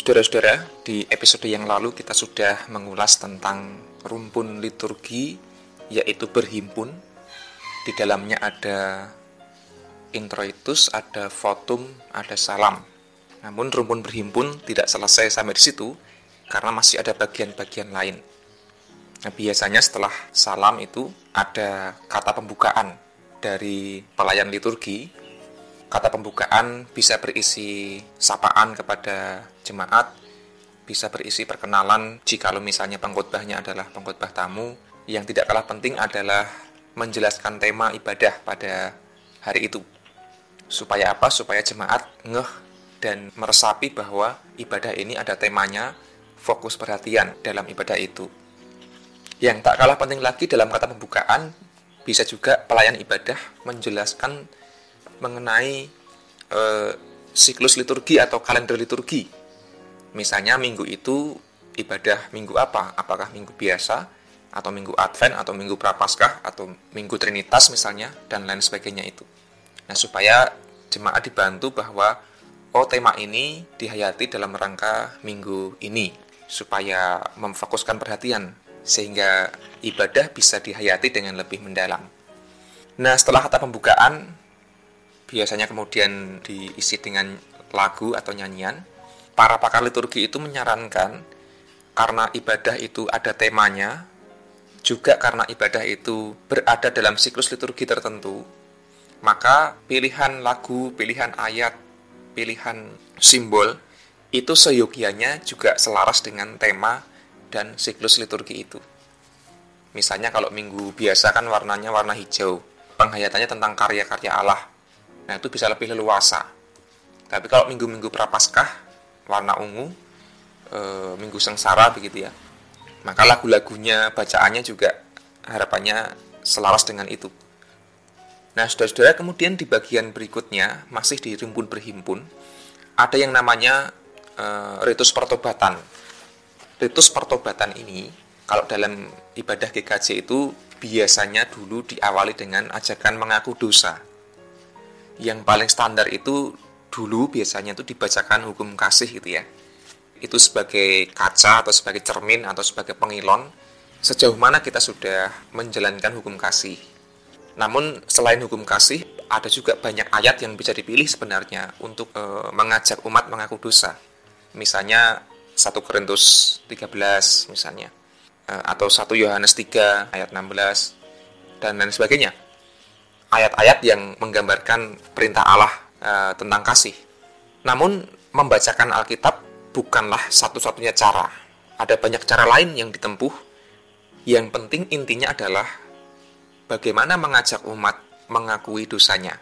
Saudara-saudara, di episode yang lalu kita sudah mengulas tentang rumpun liturgi, yaitu berhimpun. Di dalamnya ada introitus, ada votum, ada salam. Namun rumpun berhimpun tidak selesai sampai di situ, karena masih ada bagian-bagian lain. Nah, biasanya setelah salam itu ada kata pembukaan dari pelayan liturgi kata pembukaan bisa berisi sapaan kepada jemaat, bisa berisi perkenalan jika misalnya pengkhotbahnya adalah pengkhotbah tamu. Yang tidak kalah penting adalah menjelaskan tema ibadah pada hari itu. Supaya apa? Supaya jemaat ngeh dan meresapi bahwa ibadah ini ada temanya, fokus perhatian dalam ibadah itu. Yang tak kalah penting lagi dalam kata pembukaan, bisa juga pelayan ibadah menjelaskan mengenai uh, siklus liturgi atau kalender liturgi. Misalnya minggu itu ibadah minggu apa? Apakah minggu biasa atau minggu Advent atau minggu Prapaskah atau minggu Trinitas misalnya dan lain sebagainya itu. Nah, supaya jemaat dibantu bahwa oh tema ini dihayati dalam rangka minggu ini supaya memfokuskan perhatian sehingga ibadah bisa dihayati dengan lebih mendalam. Nah, setelah kata pembukaan, biasanya kemudian diisi dengan lagu atau nyanyian. Para pakar liturgi itu menyarankan karena ibadah itu ada temanya, juga karena ibadah itu berada dalam siklus liturgi tertentu, maka pilihan lagu, pilihan ayat, pilihan simbol itu seyogianya juga selaras dengan tema dan siklus liturgi itu. Misalnya kalau minggu biasa kan warnanya warna hijau, penghayatannya tentang karya-karya Allah. Nah, itu bisa lebih leluasa. Tapi kalau minggu-minggu prapaskah, warna ungu, e, minggu sengsara begitu ya. Maka lagu-lagunya, bacaannya juga harapannya selaras dengan itu. Nah, saudara-saudara, kemudian di bagian berikutnya, masih di rimpun berhimpun, ada yang namanya e, ritus pertobatan. Ritus pertobatan ini, kalau dalam ibadah GKJ itu biasanya dulu diawali dengan ajakan mengaku dosa yang paling standar itu dulu biasanya itu dibacakan hukum kasih gitu ya. Itu sebagai kaca atau sebagai cermin atau sebagai pengilon sejauh mana kita sudah menjalankan hukum kasih. Namun selain hukum kasih, ada juga banyak ayat yang bisa dipilih sebenarnya untuk e, mengajak umat mengaku dosa. Misalnya 1 Korintus 13 misalnya e, atau 1 Yohanes 3 ayat 16 dan lain sebagainya ayat-ayat yang menggambarkan perintah Allah e, tentang kasih. Namun membacakan Alkitab bukanlah satu-satunya cara. Ada banyak cara lain yang ditempuh. Yang penting intinya adalah bagaimana mengajak umat mengakui dosanya.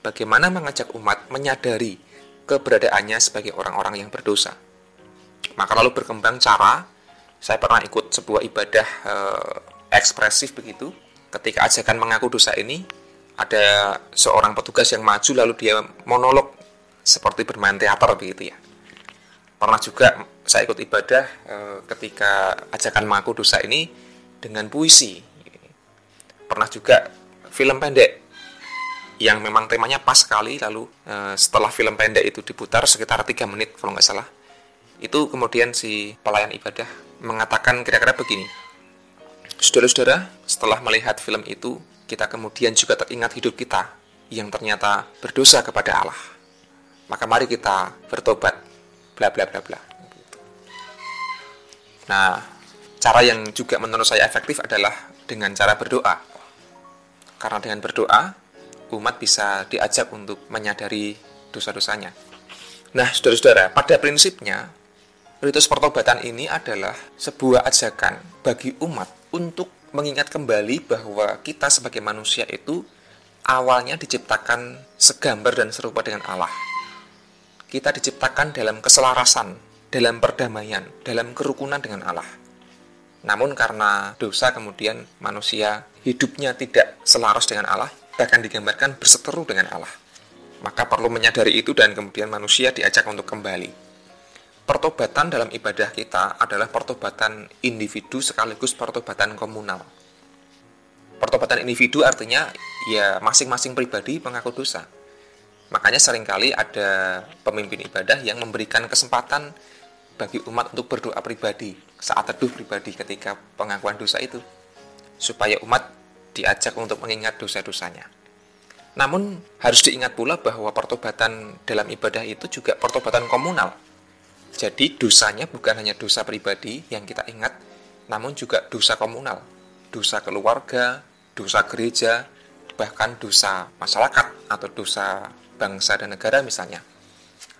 Bagaimana mengajak umat menyadari keberadaannya sebagai orang-orang yang berdosa. Maka lalu berkembang cara, saya pernah ikut sebuah ibadah e, ekspresif begitu, ketika ajakan mengaku dosa ini ada seorang petugas yang maju lalu dia monolog seperti bermain teater begitu ya. Pernah juga saya ikut ibadah e, ketika ajakan mengaku dosa ini dengan puisi. Pernah juga film pendek yang memang temanya pas sekali lalu e, setelah film pendek itu diputar sekitar 3 menit kalau nggak salah itu kemudian si pelayan ibadah mengatakan kira-kira begini saudara-saudara setelah melihat film itu kita kemudian juga teringat hidup kita yang ternyata berdosa kepada Allah. Maka mari kita bertobat, bla bla bla bla. Nah, cara yang juga menurut saya efektif adalah dengan cara berdoa. Karena dengan berdoa, umat bisa diajak untuk menyadari dosa-dosanya. Nah, saudara-saudara, pada prinsipnya, ritus pertobatan ini adalah sebuah ajakan bagi umat untuk mengingat kembali bahwa kita sebagai manusia itu awalnya diciptakan segambar dan serupa dengan Allah. Kita diciptakan dalam keselarasan, dalam perdamaian, dalam kerukunan dengan Allah. Namun karena dosa kemudian manusia hidupnya tidak selaras dengan Allah, bahkan digambarkan berseteru dengan Allah. Maka perlu menyadari itu dan kemudian manusia diajak untuk kembali pertobatan dalam ibadah kita adalah pertobatan individu sekaligus pertobatan komunal. Pertobatan individu artinya ya masing-masing pribadi mengaku dosa. Makanya sering kali ada pemimpin ibadah yang memberikan kesempatan bagi umat untuk berdoa pribadi saat teduh pribadi ketika pengakuan dosa itu supaya umat diajak untuk mengingat dosa-dosanya. Namun harus diingat pula bahwa pertobatan dalam ibadah itu juga pertobatan komunal. Jadi dosanya bukan hanya dosa pribadi yang kita ingat, namun juga dosa komunal, dosa keluarga, dosa gereja, bahkan dosa masyarakat atau dosa bangsa dan negara misalnya.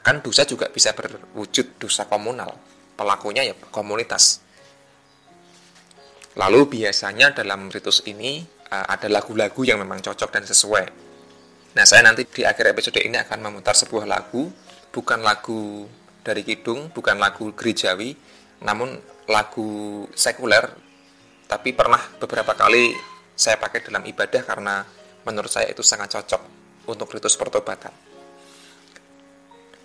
Kan dosa juga bisa berwujud dosa komunal, pelakunya ya komunitas. Lalu biasanya dalam ritus ini uh, ada lagu-lagu yang memang cocok dan sesuai. Nah, saya nanti di akhir episode ini akan memutar sebuah lagu, bukan lagu dari kidung, bukan lagu gerejawi, namun lagu sekuler, tapi pernah beberapa kali saya pakai dalam ibadah karena menurut saya itu sangat cocok untuk ritus pertobatan.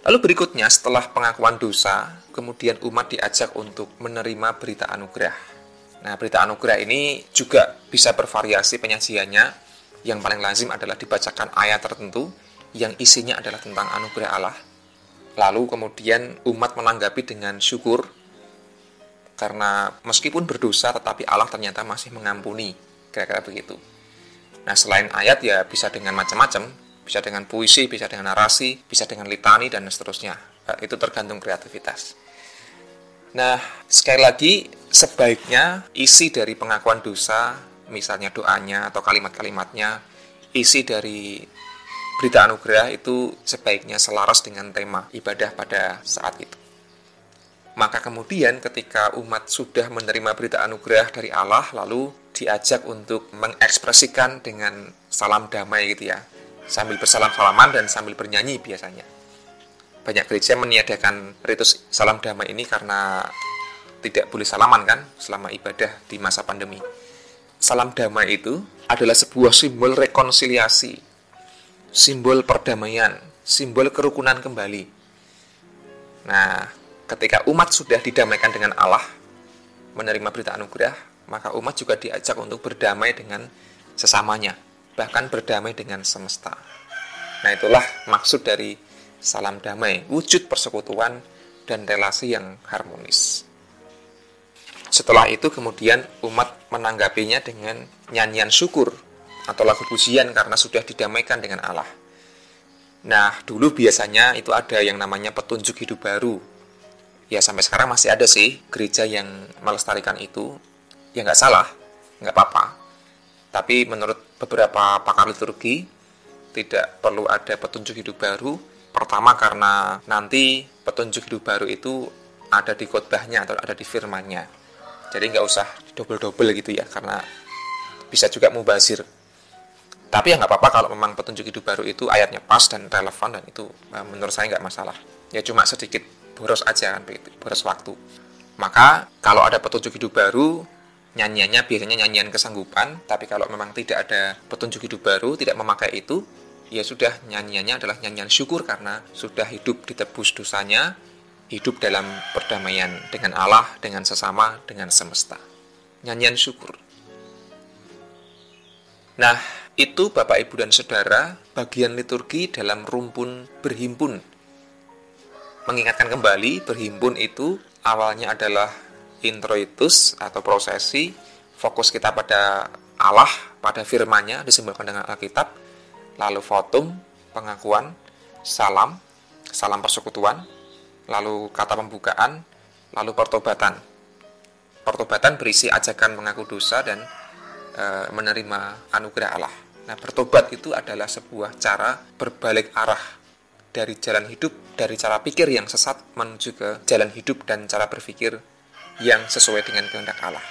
Lalu berikutnya setelah pengakuan dosa, kemudian umat diajak untuk menerima berita anugerah. Nah, berita anugerah ini juga bisa bervariasi penyajiannya. Yang paling lazim adalah dibacakan ayat tertentu yang isinya adalah tentang anugerah Allah. Lalu kemudian umat menanggapi dengan syukur karena meskipun berdosa tetapi Allah ternyata masih mengampuni. Kira-kira begitu. Nah, selain ayat ya bisa dengan macam-macam, bisa dengan puisi, bisa dengan narasi, bisa dengan litani, dan seterusnya. Nah, itu tergantung kreativitas. Nah, sekali lagi, sebaiknya isi dari pengakuan dosa, misalnya doanya atau kalimat-kalimatnya, isi dari berita anugerah itu sebaiknya selaras dengan tema ibadah pada saat itu. Maka kemudian ketika umat sudah menerima berita anugerah dari Allah, lalu diajak untuk mengekspresikan dengan salam damai gitu ya sambil bersalam-salaman dan sambil bernyanyi biasanya. Banyak gereja meniadakan ritus salam damai ini karena tidak boleh salaman kan selama ibadah di masa pandemi. Salam damai itu adalah sebuah simbol rekonsiliasi, simbol perdamaian, simbol kerukunan kembali. Nah, ketika umat sudah didamaikan dengan Allah, menerima berita anugerah, maka umat juga diajak untuk berdamai dengan sesamanya bahkan berdamai dengan semesta. Nah, itulah maksud dari salam damai, wujud persekutuan dan relasi yang harmonis. Setelah itu kemudian umat menanggapinya dengan nyanyian syukur atau lagu pujian karena sudah didamaikan dengan Allah. Nah, dulu biasanya itu ada yang namanya petunjuk hidup baru. Ya, sampai sekarang masih ada sih gereja yang melestarikan itu. Ya nggak salah, nggak apa-apa. Tapi menurut beberapa pakar liturgi tidak perlu ada petunjuk hidup baru. Pertama karena nanti petunjuk hidup baru itu ada di khotbahnya atau ada di firmannya. Jadi nggak usah double-double gitu ya, karena bisa juga mubazir. Tapi ya nggak apa-apa kalau memang petunjuk hidup baru itu ayatnya pas dan relevan dan itu eh, menurut saya nggak masalah. Ya cuma sedikit boros aja kan begitu, boros waktu. Maka kalau ada petunjuk hidup baru, nyanyiannya biasanya nyanyian kesanggupan, tapi kalau memang tidak ada petunjuk hidup baru, tidak memakai itu, ya sudah nyanyiannya adalah nyanyian syukur karena sudah hidup ditebus dosanya, hidup dalam perdamaian dengan Allah, dengan sesama, dengan semesta. Nyanyian syukur. Nah, itu Bapak Ibu dan Saudara, bagian liturgi dalam rumpun berhimpun. Mengingatkan kembali, berhimpun itu awalnya adalah introitus atau prosesi fokus kita pada Allah pada firmannya disimbolkan dengan Alkitab lalu votum pengakuan salam salam persekutuan lalu kata pembukaan lalu pertobatan pertobatan berisi ajakan mengaku dosa dan e, menerima anugerah Allah nah bertobat itu adalah sebuah cara berbalik arah dari jalan hidup dari cara pikir yang sesat menuju ke jalan hidup dan cara berpikir yang sesuai dengan kehendak Allah.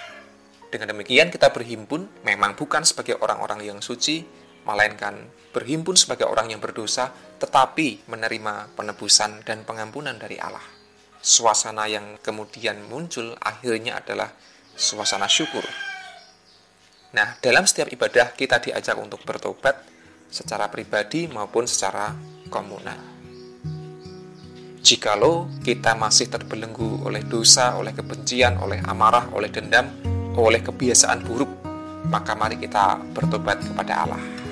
Dengan demikian kita berhimpun memang bukan sebagai orang-orang yang suci, melainkan berhimpun sebagai orang yang berdosa, tetapi menerima penebusan dan pengampunan dari Allah. Suasana yang kemudian muncul akhirnya adalah suasana syukur. Nah, dalam setiap ibadah kita diajak untuk bertobat secara pribadi maupun secara komunal. Jikalau kita masih terbelenggu oleh dosa, oleh kebencian, oleh amarah, oleh dendam, oleh kebiasaan buruk, maka mari kita bertobat kepada Allah.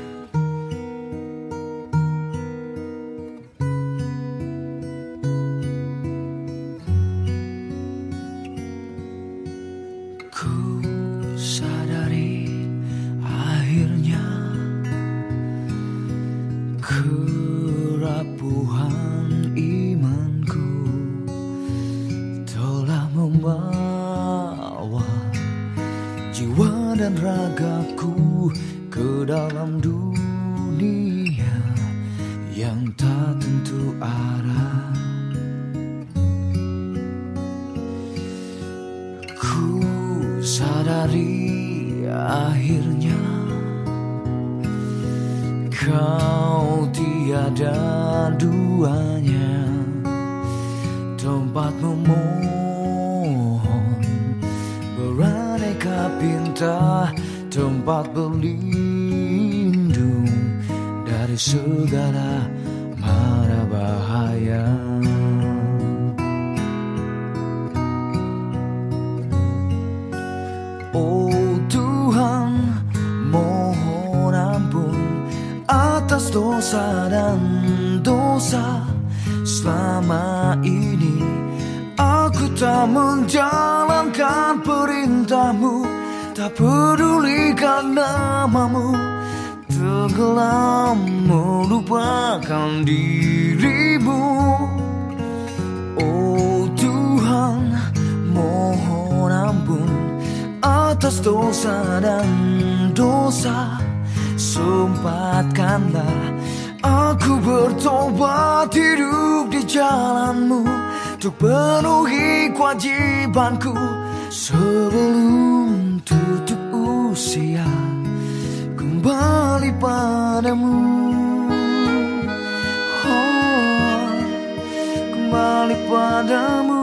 Dalam dunia yang tak tentu arah. Ku sadari akhirnya Kau tiada duanya. Tempatmu mohon Beraneka pinta Tempat berlindung Dari segala mara bahaya. Oh Tuhan mohon ampun atas dosa dan dosa. Selama ini aku tak menjalankan perintahmu tak pedulikan namamu tenggelam melupakan dirimu. Oh Tuhan mohon ampun atas dosa dan dosa. Sempatkanlah aku bertobat hidup di jalanmu Untuk penuhi kewajibanku Sebelum tutup usia Kembali padamu. Oh, Kembali padamu